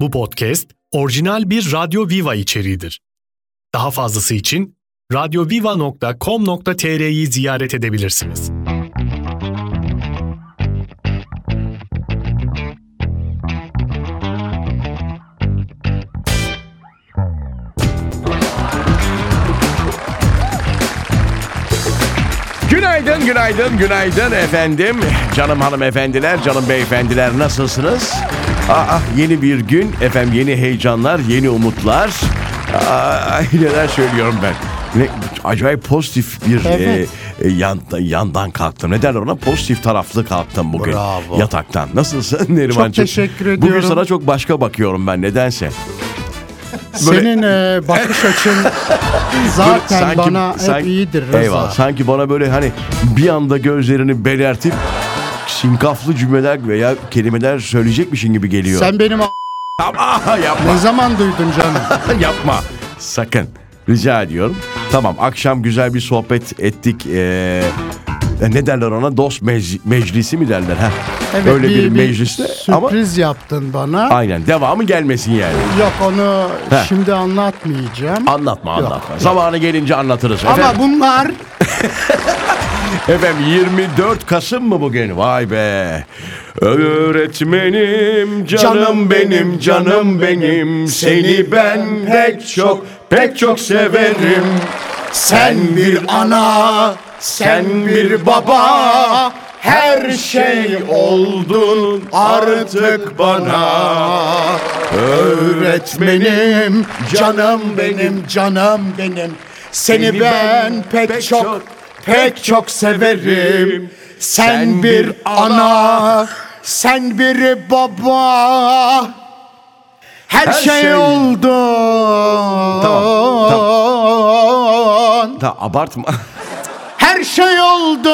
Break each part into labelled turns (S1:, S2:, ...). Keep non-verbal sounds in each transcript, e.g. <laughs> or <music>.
S1: Bu podcast orijinal bir Radyo Viva içeriğidir. Daha fazlası için radyoviva.com.tr'yi ziyaret edebilirsiniz.
S2: Günaydın, günaydın, günaydın efendim. Canım hanımefendiler, canım beyefendiler nasılsınız? Aa, yeni bir gün, efendim yeni heyecanlar, yeni umutlar. Aa, <laughs> neler söylüyorum ben. Ne, acayip pozitif bir
S3: Evet.
S2: e, e, yan, yandan kalktım. Ne derler ona? Pozitif taraflı kalktım bugün
S3: Bravo.
S2: yataktan. Nasılsın <laughs> Nerimancığım?
S3: teşekkür
S2: Bugün
S3: ediyorum.
S2: sana çok başka bakıyorum ben nedense.
S3: Senin e, bakış açın <laughs> zaten bana hep
S2: sanki-
S3: iyidir Rıza.
S2: Eyvallah. Sanki bana böyle hani bir anda gözlerini belertip sinkaflı cümleler veya kelimeler söyleyecekmişin gibi geliyor.
S3: Sen benim a-
S2: Tamam <laughs> yapma.
S3: ne zaman duydun canım? <laughs>
S2: yapma. Sakın. Rica ediyorum. Tamam akşam güzel bir sohbet ettik. Ee, ne derler ona? Dost mec- meclisi mi derler? ha?
S3: Evet,
S2: Öyle bir, mecliste ama
S3: sürpriz yaptın bana.
S2: aynen devamı gelmesin yani.
S3: Yok onu
S2: Heh.
S3: şimdi anlatmayacağım.
S2: Anlatma anlatma. Zamanı gelince anlatırız.
S3: Ama
S2: Efendim,
S3: bunlar <laughs> <laughs>
S2: efendim 24 Kasım mı bugün? Vay be. Öğretmenim canım, benim canım benim. seni ben pek çok pek çok severim.
S3: sen bir ana, sen bir baba, her şey oldun artık bana. Öğretmenim, canım benim, canım benim. Seni ben pek çok, pek çok severim. Sen bir ana, sen bir baba. Her,
S2: Her
S3: şey,
S2: şey-
S3: oldun.
S2: Da abartma.
S3: Her şey oldun.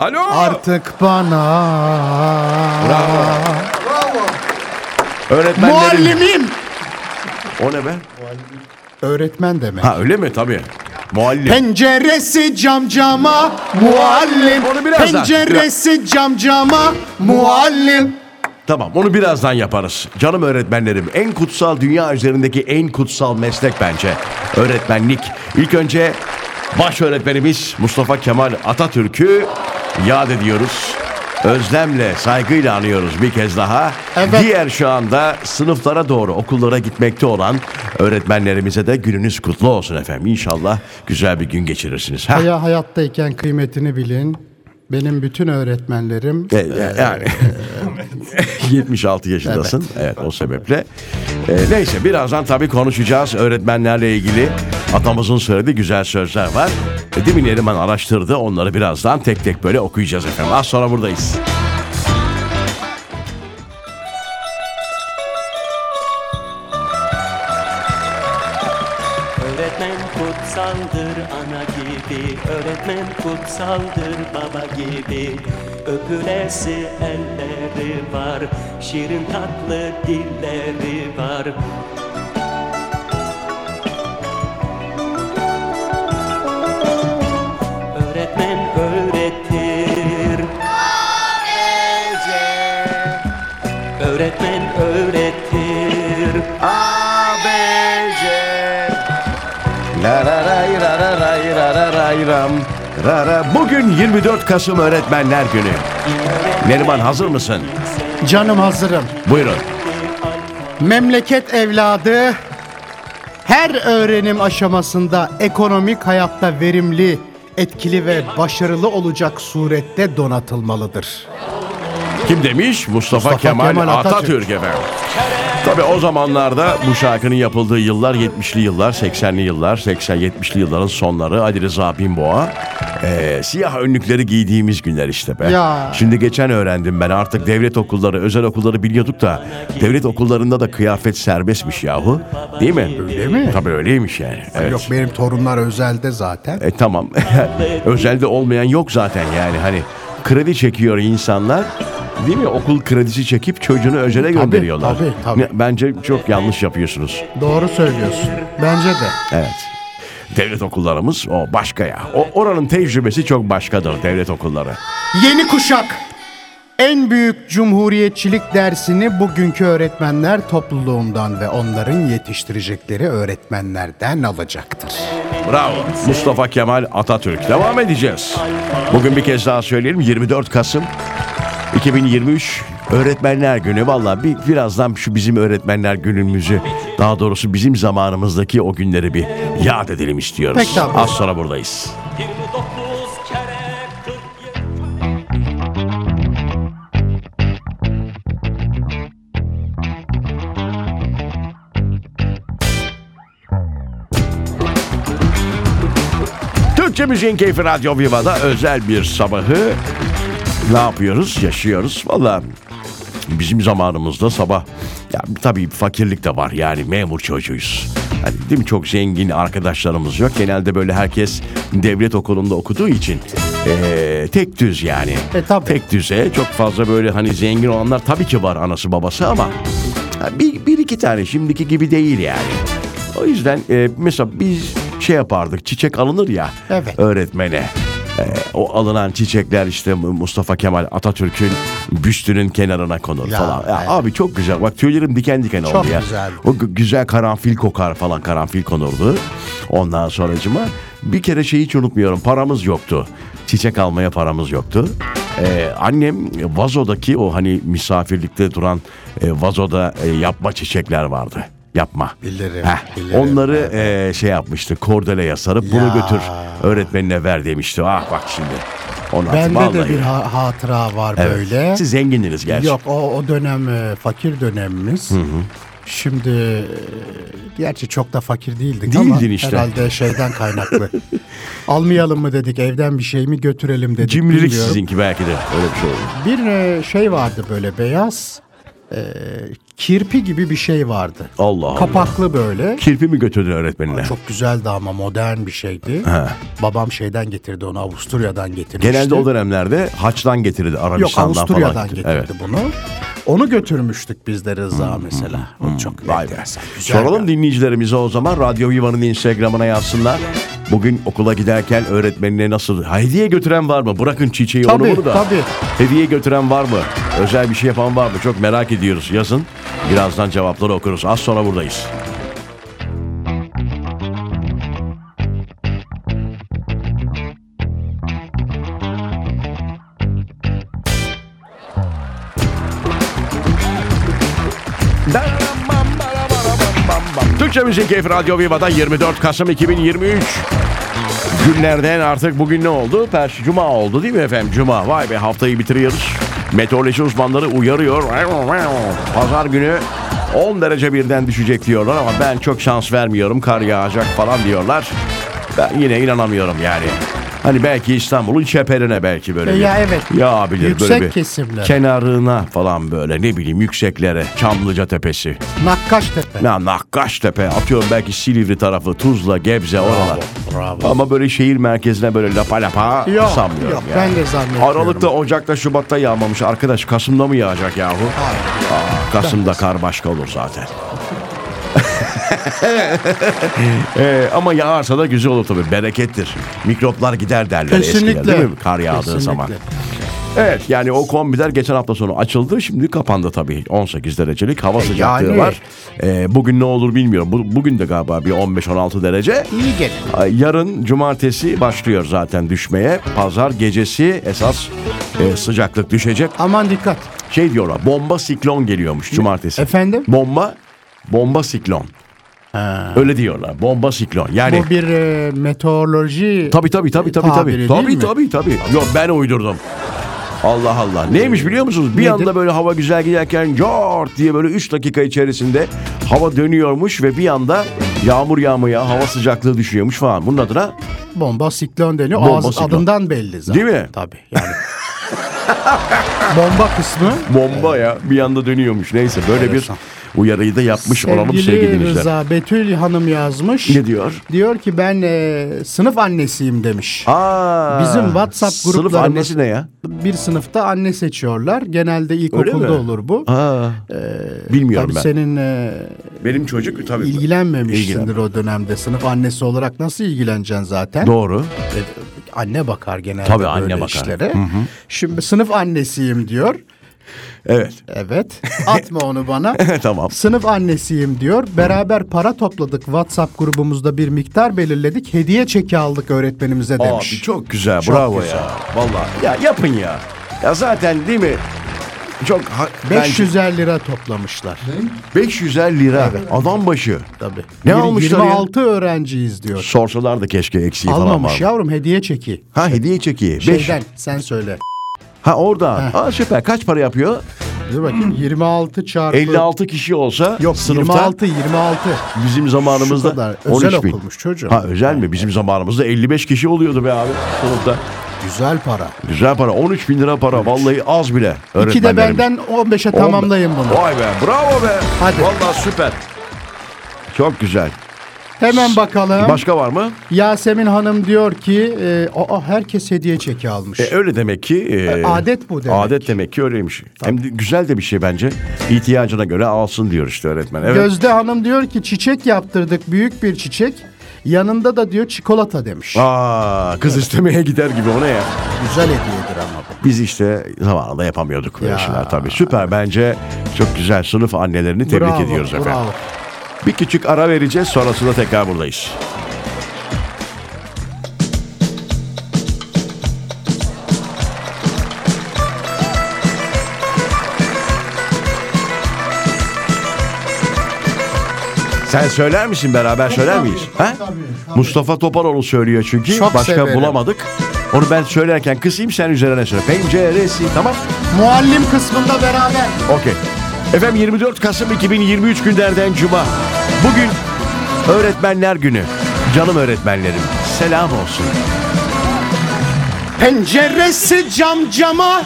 S2: Alo.
S3: Artık bana.
S2: Öğretmenlerin.
S3: Muallimim.
S2: O ne be?
S3: Öğretmen demek.
S2: Ha öyle mi? Tabii. Muallim.
S3: Penceresi cam cama muallim.
S2: Onu birazdan-
S3: Penceresi cam cama muallim.
S2: Tamam onu birazdan yaparız. Canım öğretmenlerim en kutsal dünya üzerindeki en kutsal meslek bence. Öğretmenlik. İlk önce baş öğretmenimiz Mustafa Kemal Atatürk'ü yad ediyoruz. Özlemle, saygıyla anıyoruz bir kez daha.
S3: Evet.
S2: Diğer şu anda sınıflara doğru okullara gitmekte olan öğretmenlerimize de gününüz kutlu olsun efendim. İnşallah güzel bir gün geçirirsiniz. Ha?
S3: Haya hayattayken kıymetini bilin. Benim bütün öğretmenlerim
S2: E, e, yani <laughs> 76 yaşındasın. Evet, o sebeple. E, neyse birazdan tabii konuşacağız öğretmenlerle ilgili. Atamızın söylediği güzel sözler var. E, değil mi Neriman araştırdı. Onları birazdan tek tek böyle okuyacağız efendim. Az sonra buradayız.
S4: Öğretmen kutsaldır ana gibi Öğretmen kutsaldır baba gibi Öpülesi elleri var Şirin tatlı dilleri var
S2: ray ram. Ra ra. Bugün 24 Kasım Öğretmenler Günü. Neriman hazır mısın?
S3: canım hazırım.
S2: Buyurun.
S3: Memleket evladı her öğrenim aşamasında ekonomik hayatta verimli, etkili ve başarılı olacak surette donatılmalıdır.
S2: Kim demiş? Mustafa,
S3: Mustafa
S2: Kemal,
S3: Kemal
S2: Atatürk.
S3: Atatürk.
S2: efendim. Tabii o zamanlarda bu şarkının yapıldığı yıllar 70'li yıllar, 80'li yıllar, 80-70'li yılların sonları Ali Rıza Binboğa. Ee, siyah önlükleri giydiğimiz günler işte be.
S3: Ya.
S2: Şimdi geçen öğrendim ben artık devlet okulları, özel okulları biliyorduk da devlet okullarında da kıyafet serbestmiş yahu. Değil mi?
S3: Öyle mi?
S2: Tabii öyleymiş yani. Evet.
S3: Yok benim torunlar özelde zaten.
S2: E tamam. <laughs> Özelde olmayan yok zaten yani hani kredi çekiyor insanlar. Değil mi? Okul kredisi çekip çocuğunu özele gönderiyorlar.
S3: tabii, tabii.
S2: Bence çok yanlış yapıyorsunuz.
S3: Doğru söylüyorsun. Bence de.
S2: Evet. Devlet okullarımız o başka ya. O oranın tecrübesi çok başkadır devlet okulları.
S3: Yeni kuşak En büyük cumhuriyetçilik dersini bugünkü öğretmenler topluluğundan ve onların yetiştirecekleri öğretmenlerden alacaktır.
S2: Bravo. Mustafa Kemal Atatürk. Devam edeceğiz. Bugün bir kez daha söyleyelim. 24 Kasım 2023 Öğretmenler Günü. Valla bir, birazdan şu bizim öğretmenler günümüzü daha doğrusu bizim zamanımızdaki o günleri bir yad edelim istiyoruz.
S3: Peki abi.
S2: Az sonra buradayız.
S4: 29 kere 47
S2: Türkçe Müziğin Keyfi Radyo Viva'da özel bir sabahı ne yapıyoruz? Yaşıyoruz. Valla bizim zamanımızda sabah ya tabii fakirlik de var yani memur çocuğuyuz. Hani değil mi çok zengin arkadaşlarımız yok. Genelde böyle herkes devlet okulunda okuduğu için eee, tek düz yani.
S3: E, tabii.
S2: Tek düze çok fazla böyle hani zengin olanlar tabii ki var anası babası ama bir, bir iki tane şimdiki gibi değil yani. O yüzden e, mesela biz şey yapardık çiçek alınır ya
S3: Evet.
S2: öğretmene. E, o alınan çiçekler işte Mustafa Kemal Atatürk'ün büstünün kenarına konur
S3: Ya,
S2: falan. Ya
S3: evet.
S2: Abi çok güzel. Bak tüylerim diken diken
S3: Çok
S2: oldu ya.
S3: güzel.
S2: O gü- güzel karanfil kokar falan karanfil konurdu. Ondan sonracıma bir kere şeyi hiç unutmuyorum. Paramız yoktu. Çiçek almaya paramız yoktu. Ee, annem vazodaki o hani misafirlikte duran e, vazoda e, yapma çiçekler vardı. Yapma.
S3: Bilirim,
S2: Heh,
S3: bilirim.
S2: Onları e, şey yapmıştı. Kordeleye sarıp bunu
S3: Ya.
S2: götür öğretmenine ver demişti. Ah bak şimdi. Onu
S3: Bende de
S2: vallahi.
S3: bir ha- hatıra var
S2: Evet.
S3: böyle.
S2: Siz zengindiniz gerçi.
S3: Yok o, o dönem e, fakir dönemimiz. Şimdi e, gerçi çok da fakir değildik ama
S2: Değildin işte.
S3: herhalde şeyden kaynaklı. <laughs> Almayalım mı dedik evden bir şey mi götürelim dedik.
S2: Cimrilik
S3: bilmiyorum.
S2: sizinki belki de öyle bir şey oldu.
S3: Bir e, şey vardı böyle beyaz e, kirpi gibi bir şey vardı.
S2: Allah Allah.
S3: Kapaklı böyle.
S2: Kirpi mi götürdün öğretmenine?
S3: Çok güzeldi ama modern bir şeydi. Babam şeyden getirdi onu Avusturya'dan getirmişti.
S2: Genelde o dönemlerde haçtan getirirdi
S3: Yok
S2: Arabistan'dan
S3: Avusturya'dan
S2: falan.
S3: getirdi
S2: Evet. Hmm,
S3: bunu. Onu götürmüştük biz de Rıza mesela. O çok
S2: Vay be.
S3: enteresan.
S2: Soralım
S3: bir-
S2: dinleyicilerimize o zaman Radyo Viva'nın Instagram'ına yazsınlar. Bugün okula giderken öğretmenine nasıl hediye götüren var mı? Bırakın çiçeği
S3: Tabii,
S2: onu bunu da.
S3: tabii.
S2: Hediye götüren var mı? Özel bir şey yapan var mı? Çok merak ediyoruz. Yazın. Birazdan cevapları okuruz. Az sonra buradayız. Türkçe Müzik Keyfi Radyo Viva'da 24 Kasım 2023 Günlerden artık bugün ne oldu? Perş Cuma oldu değil mi efendim? Cuma. Vay be haftayı bitiriyoruz. Meteoroloji uzmanları uyarıyor. Pazar günü 10 derece birden düşecek diyorlar ama ben çok şans vermiyorum. Kar yağacak falan diyorlar. Ben yine inanamıyorum yani. Hani belki İstanbul'un çeperine belki böyle
S3: E
S2: bir
S3: ya evet.
S2: yağabilir
S3: Yüksek
S2: böyle bir
S3: kesimler.
S2: kenarına falan böyle ne bileyim yükseklere Çamlıca Tepesi.
S3: Nakkaştepe.
S2: Ya Nakkaştepe atıyorum belki Silivri tarafı Tuzla Gebze oralar.
S3: bravo.
S2: Ama böyle şehir merkezine böyle lapa lapa
S3: Yok,
S2: sanmıyorum
S3: yok,
S2: yani.
S3: ben de zannetmiyorum.
S2: Aralıkta, Ocak'ta, Şubat'ta yağmamış. Arkadaş Kasım'da mı yağacak yahu? Aa, Kasım'da kar başka olur zaten. <laughs> Ee, ama yağarsa da güzel olur tabii. Berekettir. Mikroplar gider derler eskiden
S3: Kesinlikle.
S2: değil mi? Kar yağdığı
S3: Kesinlikle.
S2: zaman. Evet yani o kombiler geçen hafta sonu açıldı. Şimdi kapandı tabii. 18 derecelik hava sıcaklığı
S3: yani.
S2: var. Ee, bugün ne olur bilmiyorum. Bu, bugün de galiba bir 15-16 derece.
S3: İyi gelir.
S2: Ay, Yarın cumartesi başlıyor zaten düşmeye. Pazar gecesi esas e, sıcaklık düşecek.
S3: Aman dikkat.
S2: Şey diyorlar bomba siklon geliyormuş cumartesi.
S3: Efendim?
S2: Bomba, bomba siklon. Öyle diyorlar. Bomba siklon. Yani
S3: Bu bir e, meteoroloji
S2: tabii tabii tabii tabii tabii.
S3: tabiri
S2: Tabii
S3: değil mi?
S2: tabii tabii. Yok ben uydurdum. Allah Allah. Neymiş biliyor musunuz? Bir
S3: Nedir?
S2: anda böyle hava güzel giderken cart diye böyle 3 dakika içerisinde hava dönüyormuş ve bir anda yağmur yağmaya, hava sıcaklığı düşüyormuş falan. Bunun adına
S3: bomba siklon deniyor.
S2: Bomba
S3: Ağız
S2: siklon.
S3: adından belli zaten.
S2: Değil mi?
S3: Tabii yani. <laughs> bomba kısmı
S2: bomba ya bir anda dönüyormuş. Neyse böyle bir
S3: Enteresan.
S2: Uyarıyı da yapmış olalım sevgili
S3: sevgili
S2: dinleyiciler.
S3: Rıza Betül Hanım yazmış.
S2: Ne diyor?
S3: Diyor ki ben e, sınıf annesiyim demiş.
S2: Aa,
S3: Bizim WhatsApp
S2: Sınıf
S3: gruplarımız-
S2: annesi ne ya?
S3: Bir sınıfta anne seçiyorlar. Genelde ilkokulda olur bu.
S2: Aa, bilmiyorum
S3: Tabii
S2: ben.
S3: senin e,
S2: Benim çocuk tabii.
S3: ilgilenmemişsindir
S2: İlgilen-
S3: o dönemde. Sınıf annesi olarak nasıl ilgileneceksin zaten?
S2: Doğru.
S3: E, anne bakar genelde
S2: Tabii,
S3: böyle
S2: anne bakar.
S3: işlere. Şimdi sınıf annesiyim diyor.
S2: Evet.
S3: Evet. Atma onu bana. <laughs>
S2: tamam.
S3: Sınıf annesiyim diyor. Beraber para topladık. WhatsApp grubumuzda bir miktar belirledik. Hediye çeki aldık öğretmenimize demiş.
S2: Abi çok güzel.
S3: Çok
S2: bravo
S3: güzel.
S2: ya. Vallahi. Ya yapın ya. Ya zaten değil mi? Çok ha- bence
S3: 550 lira toplamışlar.
S2: 550 lira adam başı.
S3: Tabii.
S2: Ne
S3: Yir-
S2: almışlar ya?
S3: 26 öğrenciyiz diyor.
S2: Sorsalar da keşke eksiği falan
S3: Almamış yavrum hediye çeki.
S2: Ha hediye çeki. Beş.
S3: Şeyden sen söyle.
S2: Ha orada. Ha süper. Kaç para yapıyor?
S3: Dur bakayım 26 çarpı
S2: 56 kişi olsa
S3: Yok
S2: sınıfta
S3: 26 26.
S2: bizim zamanımızda
S3: Şu kadar. Özel
S2: 13 bin.
S3: okulmuş çocuğum.
S2: Ha özel mi? Bizim zamanımızda 55 kişi oluyordu be abi sınıfta.
S3: Güzel para.
S2: Güzel para. 13 bin lira para. Vallahi az bile.
S3: İki de benden 15'e tamamlayın bunu.
S2: Vay be. Bravo be.
S3: Hadi.
S2: Vallahi süper. Çok güzel.
S3: Hemen bakalım.
S2: Başka var mı?
S3: Yasemin Hanım diyor ki e, aa, herkes hediye çeki almış.
S2: E, öyle demek ki. e,
S3: adet bu demek.
S2: Adet demek ki öyleymiş. Hem de güzel de bir şey bence. İhtiyacına göre alsın diyor işte öğretmen. Evet.
S3: Gözde Hanım diyor ki çiçek yaptırdık büyük bir çiçek. Yanında da diyor çikolata demiş.
S2: Aa, kız istemeye gider gibi o ne ya?
S3: Güzel hediyedir ama bu.
S2: Biz işte zamanında yapamıyorduk böyle
S3: Ya.
S2: şeyler tabii. Süper bence. Çok güzel sınıf annelerini tebrik
S3: Bravo,
S2: ediyoruz efendim.
S3: bravo.
S2: Bir küçük ara vereceğiz sonrasında tekrar buradayız. Sen söyler misin beraber söyler miyiz? Ha? Mustafa Topaloğlu söylüyor çünkü.
S3: Çok
S2: Başka
S3: severim.
S2: bulamadık. Onu ben söylerken kısayım sen üzerine söyle. Penceresi tamam.
S3: Muallim kısmında beraber.
S2: Okey. Efendim 24 Kasım 2023 günlerden Cuma. Bugün Öğretmenler Günü. Canım öğretmenlerim. Selam olsun.
S3: Penceresi cam cama.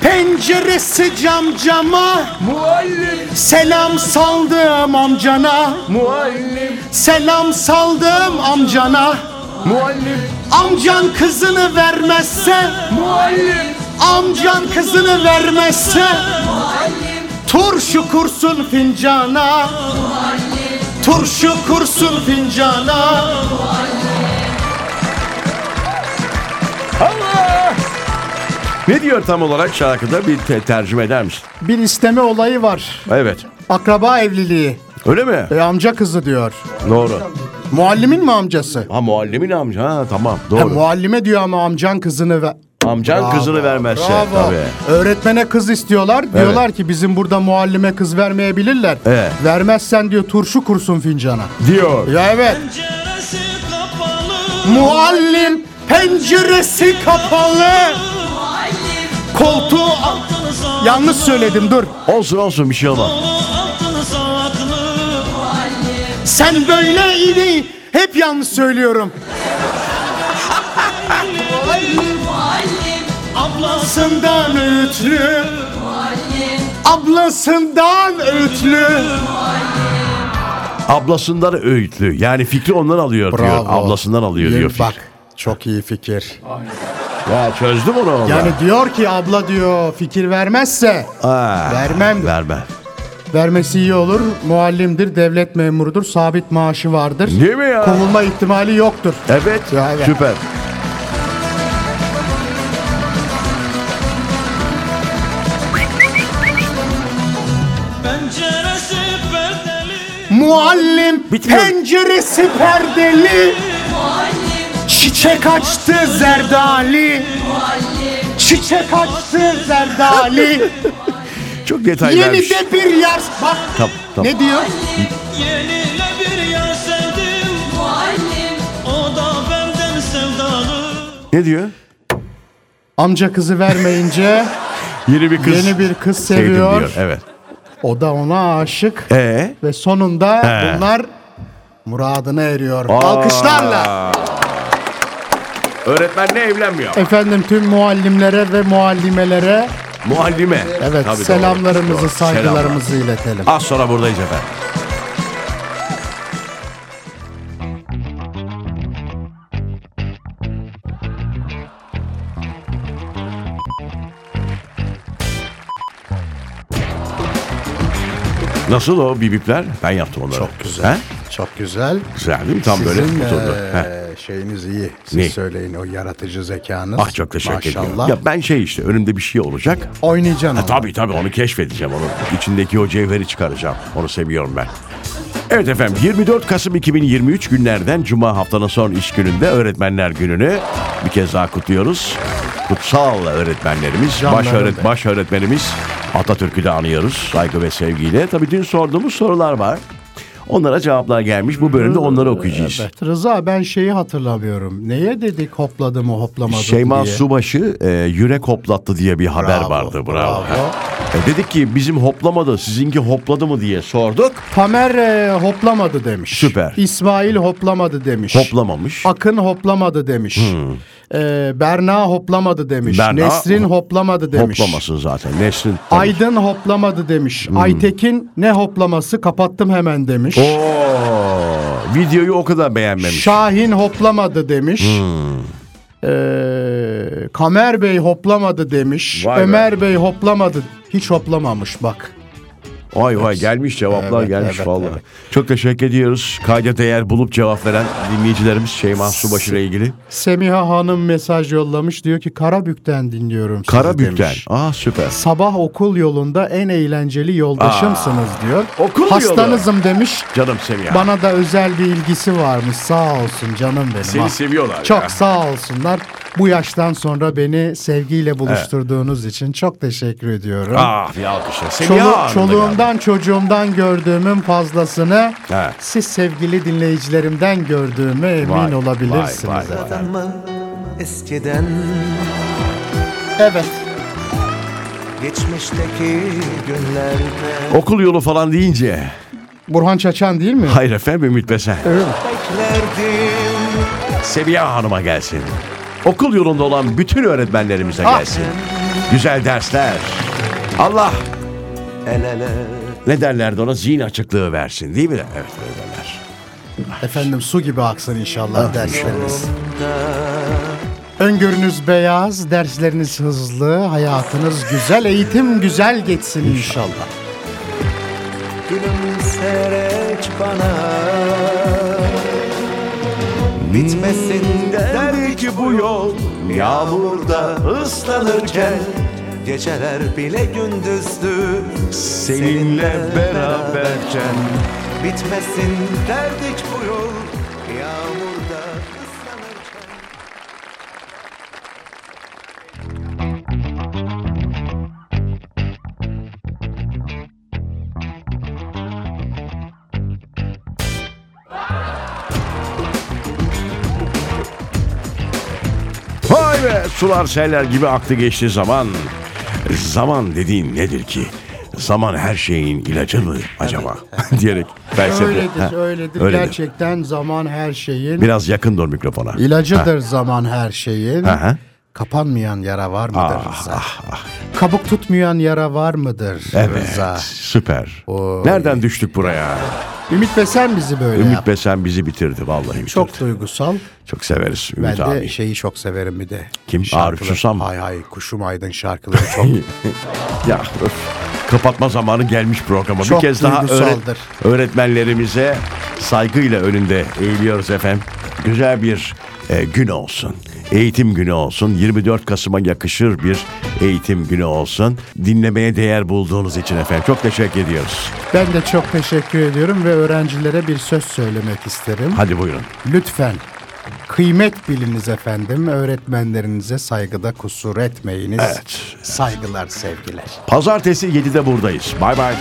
S3: Penceresi cam cama. Selam saldım amcana.
S2: Muallim,
S3: Selam saldım amcana.
S2: muallim,
S3: Amcan kızını vermezse.
S2: muallim.
S3: Amcan kızını vermezse. Turşu kursun fincana. Turşu kursun fincana.
S2: Allah! Ne diyor tam olarak şarkıda bir te- tercüme eder misin?
S3: Bir isteme olayı var.
S2: Evet.
S3: Akraba evliliği.
S2: Öyle mi?
S3: E, amca kızı diyor.
S2: Doğru.
S3: Muallimin mi amcası?
S2: Ha muallimin amca. Ha tamam
S3: Ha,
S2: doğru.
S3: muallime diyor ama amcan kızını ver.
S2: Amcan
S3: Bravo,
S2: kızını vermezse
S3: bravo.
S2: tabii.
S3: Öğretmene kız istiyorlar. Diyorlar ki bizim burada muallime kız vermeyebilirler.
S2: Evet.
S3: Vermezsen diyor turşu kursun fincana.
S2: Diyor.
S3: Ya evet.
S4: Penceresi kapalı
S3: Muallim penceresi kapalı. Koltuğu
S4: Altını
S3: yanlış söyledim dur.
S2: Olsun olsun bir şey olmaz.
S3: Sen böyle idi. Hep yanlış söylüyorum. Ablasından öğütlü. Ablasından öğütlü.
S2: Ablasından öğütlü. Yani fikri ondan alıyor diyor. Ablasından alıyor diyor.
S3: Bak
S2: fikri.
S3: çok iyi fikir.
S2: Ya çözdüm onu orada.
S3: Yani diyor ki abla diyor fikir vermezse
S2: Ha,
S3: vermem.
S2: Verme.
S3: Vermesi iyi olur. Muallimdir, devlet memurudur, sabit maaşı vardır.
S2: Değil mi ya?
S3: Kovulma ihtimali yoktur.
S2: Evet.
S3: Evet.
S2: Süper.
S3: Muallim
S2: Bitmiyor.
S3: penceresi perdeli. Çiçek açtı zerdali. Çiçek açtı zerdali. <laughs>
S2: Çok detay
S3: Yeni
S2: vermiş.
S3: de bir yer. Bak
S2: Tamam, tamam.
S3: ne diyor?
S4: Yenile bir yer sevdim O da benden sevdalı
S2: Ne diyor?
S3: Amca kızı vermeyince
S2: Yeni bir kız.
S3: yeni bir kız
S2: sevdim
S3: seviyor.
S2: diyor. Evet.
S3: O da ona aşık.
S2: Ee?
S3: Ve sonunda
S2: He.
S3: bunlar muradına eriyor. Alkışlarla.
S2: Öğretmenle evlenmiyor.
S3: Efendim tüm muallimlere ve muallimelere
S2: Muallime.
S3: evet
S2: Tabii, doğru,
S3: selamlarımızı,
S2: doğru.
S3: saygılarımızı
S2: Selamlar.
S3: iletelim.
S2: Az sonra buradayız efendim. Nasıl o bibipler? Ben yaptım onları.
S3: Çok güzel.
S2: He?
S3: Çok güzel.
S2: Güzel değil mi? Tam böyle
S3: Sizin
S2: oturdu.
S3: eee,
S2: He.
S3: şeyiniz iyi. Siz
S2: Ne?
S3: söyleyin o yaratıcı zekanız.
S2: Ah çok teşekkür.
S3: Maşallah.
S2: Ya ben şey işte önümde bir şey olacak.
S3: Oynayacaksın
S2: Ha,
S3: onu.
S2: tabii tabii onu keşfedeceğim onu. İçindeki o cevheri çıkaracağım. Onu seviyorum ben. Evet efendim 24 Kasım 2023 günlerden Cuma haftanın son iş gününde Öğretmenler Günü'nü bir kez daha kutluyoruz. Kutsal öğretmenlerimiz, baş, öğret, baş öğretmenimiz Atatürk'ü de anıyoruz saygı ve sevgiyle. Tabii dün sorduğumuz sorular var. Onlara cevaplar gelmiş. Bu bölümde onları okuyacağız.
S3: Evet Rıza ben şeyi hatırlamıyorum. Neye dedik hopladı mı hoplamadı
S2: Şeyma
S3: diye.
S2: Subaşı e, yürek hoplattı diye bir haber
S3: Bravo,
S2: vardı. Bravo.
S3: bravo.
S2: E, dedik ki bizim hoplamadı, sizinki hopladı mı diye sorduk.
S3: Tamer e, hoplamadı demiş.
S2: Süper.
S3: İsmail hoplamadı demiş.
S2: Hoplamamış.
S3: Akın hoplamadı demiş. Ee, Berna hoplamadı demiş.
S2: Berna
S3: Nesrin hoplamadı demiş.
S2: Hoplamasın zaten. Nesrin. tabii.
S3: Aydın hoplamadı demiş. Aytekin ne hoplaması kapattım hemen demiş.
S2: Oo, videoyu o kadar beğenmemiş.
S3: Şahin hoplamadı demiş. Ee, Kamer Bey hoplamadı demiş.
S2: Vay be.
S3: Ömer Bey hoplamadı. Hiç hoplamamış bak.
S2: Vay vay gelmiş cevaplar
S3: Evet,
S2: gelmiş
S3: evet,
S2: vallahi.
S3: evet.
S2: Çok teşekkür ediyoruz. Kayda değer bulup cevap veren dinleyicilerimiz Şeyma Subaşı ile ilgili.
S3: Semiha Hanım mesaj yollamış. Diyor ki Karabük'ten dinliyorum sizi
S2: Karabük'ten.
S3: demiş.
S2: Aa süper.
S3: Sabah okul yolunda en eğlenceli yoldaşımsınız diyor.
S2: okul yolu.
S3: Hastanızım demiş.
S2: Canım Semiha.
S3: Bana da özel bir ilgisi varmış. Sağ olsun canım benim.
S2: Seni
S3: Ha.
S2: seviyorlar
S3: Çok
S2: ya.
S3: sağ olsunlar. Bu yaştan sonra beni sevgiyle buluşturduğunuz için çok teşekkür ediyorum.
S2: Ah bir alkışlar. Semiha
S3: Çolu- çoluğumdan çocuğumdan gördüğümün fazlasını
S2: He.
S3: siz sevgili dinleyicilerimden gördüğüme emin
S2: Vay,
S3: olabilirsiniz.
S2: vay, vay.
S5: mı eskiden
S3: Evet.
S5: geçmişteki günlerde
S2: geldi. Okul yolu falan deyince.
S3: Burhan Çaçan değil mi?
S2: Hayır efendim Ümit Besen.
S5: beklerdim
S2: Seviye Hanım'a gelsin. Okul yolunda olan bütün öğretmenlerimize
S3: Ah.
S2: gelsin. Güzel dersler. Allah
S5: el ele
S2: ne derlerdi ona zihin açıklığı versin değil mi? Evet öyle derler.
S3: Efendim su gibi aksın inşallah
S2: Ah,
S3: dersleriniz. Öngörünüz beyaz, dersleriniz hızlı, hayatınız güzel, eğitim güzel geçsin inşallah.
S5: gülümserek bana bitmesin derdi ki bu yol yağmurda ıslanırken geceler bile gündüzdü seninle beraberken. Bitmesin derdik bu yol
S2: Be sular seller gibi aktı geçti zaman. Zaman dediğin nedir ki? Zaman her şeyin ilacı mı acaba? <laughs> diyerek felsefe.
S3: Öyledir,
S2: Ha,
S3: öyledir.
S2: öyledir.
S3: Gerçekten zaman her şeyin
S2: Biraz yakın dur mikrofona.
S3: ilacıdır zaman her şeyin.
S2: Ha, ha.
S3: Kapanmayan yara var mıdır
S2: Ah,
S3: Rıza? Kabuk tutmayan yara var mıdır
S2: Evet
S3: Rıza?
S2: süper.
S3: Oy.
S2: Nereden düştük buraya?
S3: Ümit ve sen bizi böyle
S2: Ümit
S3: yap.
S2: Besen bizi bitirdi vallahi bitirdi.
S3: Çok
S2: Çok,
S3: duygusal.
S2: severiz
S3: Ben
S2: Ümit
S3: de
S2: abi.
S3: şeyi çok severim bir de.
S2: Kim?
S3: Şarkıları-
S2: Arif Susam?
S3: Hay hay Kuşum Aydın şarkıları çok <laughs>
S2: Ya öf. kapatma zamanı gelmiş programa.
S3: Çok
S2: bir kez daha öğret- öğretmenlerimize saygıyla önünde eğiliyoruz efendim. Güzel bir e, gün olsun. Eğitim günü olsun. 24 Kasım'a yakışır bir eğitim günü olsun. Dinlemeye değer bulduğunuz için efendim çok teşekkür ediyoruz.
S3: Ben de çok teşekkür ediyorum ve öğrencilere bir söz söylemek isterim.
S2: Hadi buyurun.
S3: Lütfen kıymet biliniz efendim. Öğretmenlerinize saygıda kusur etmeyiniz.
S2: Evet.
S3: Saygılar, sevgiler.
S2: Pazartesi 7'de buradayız. Bay bay.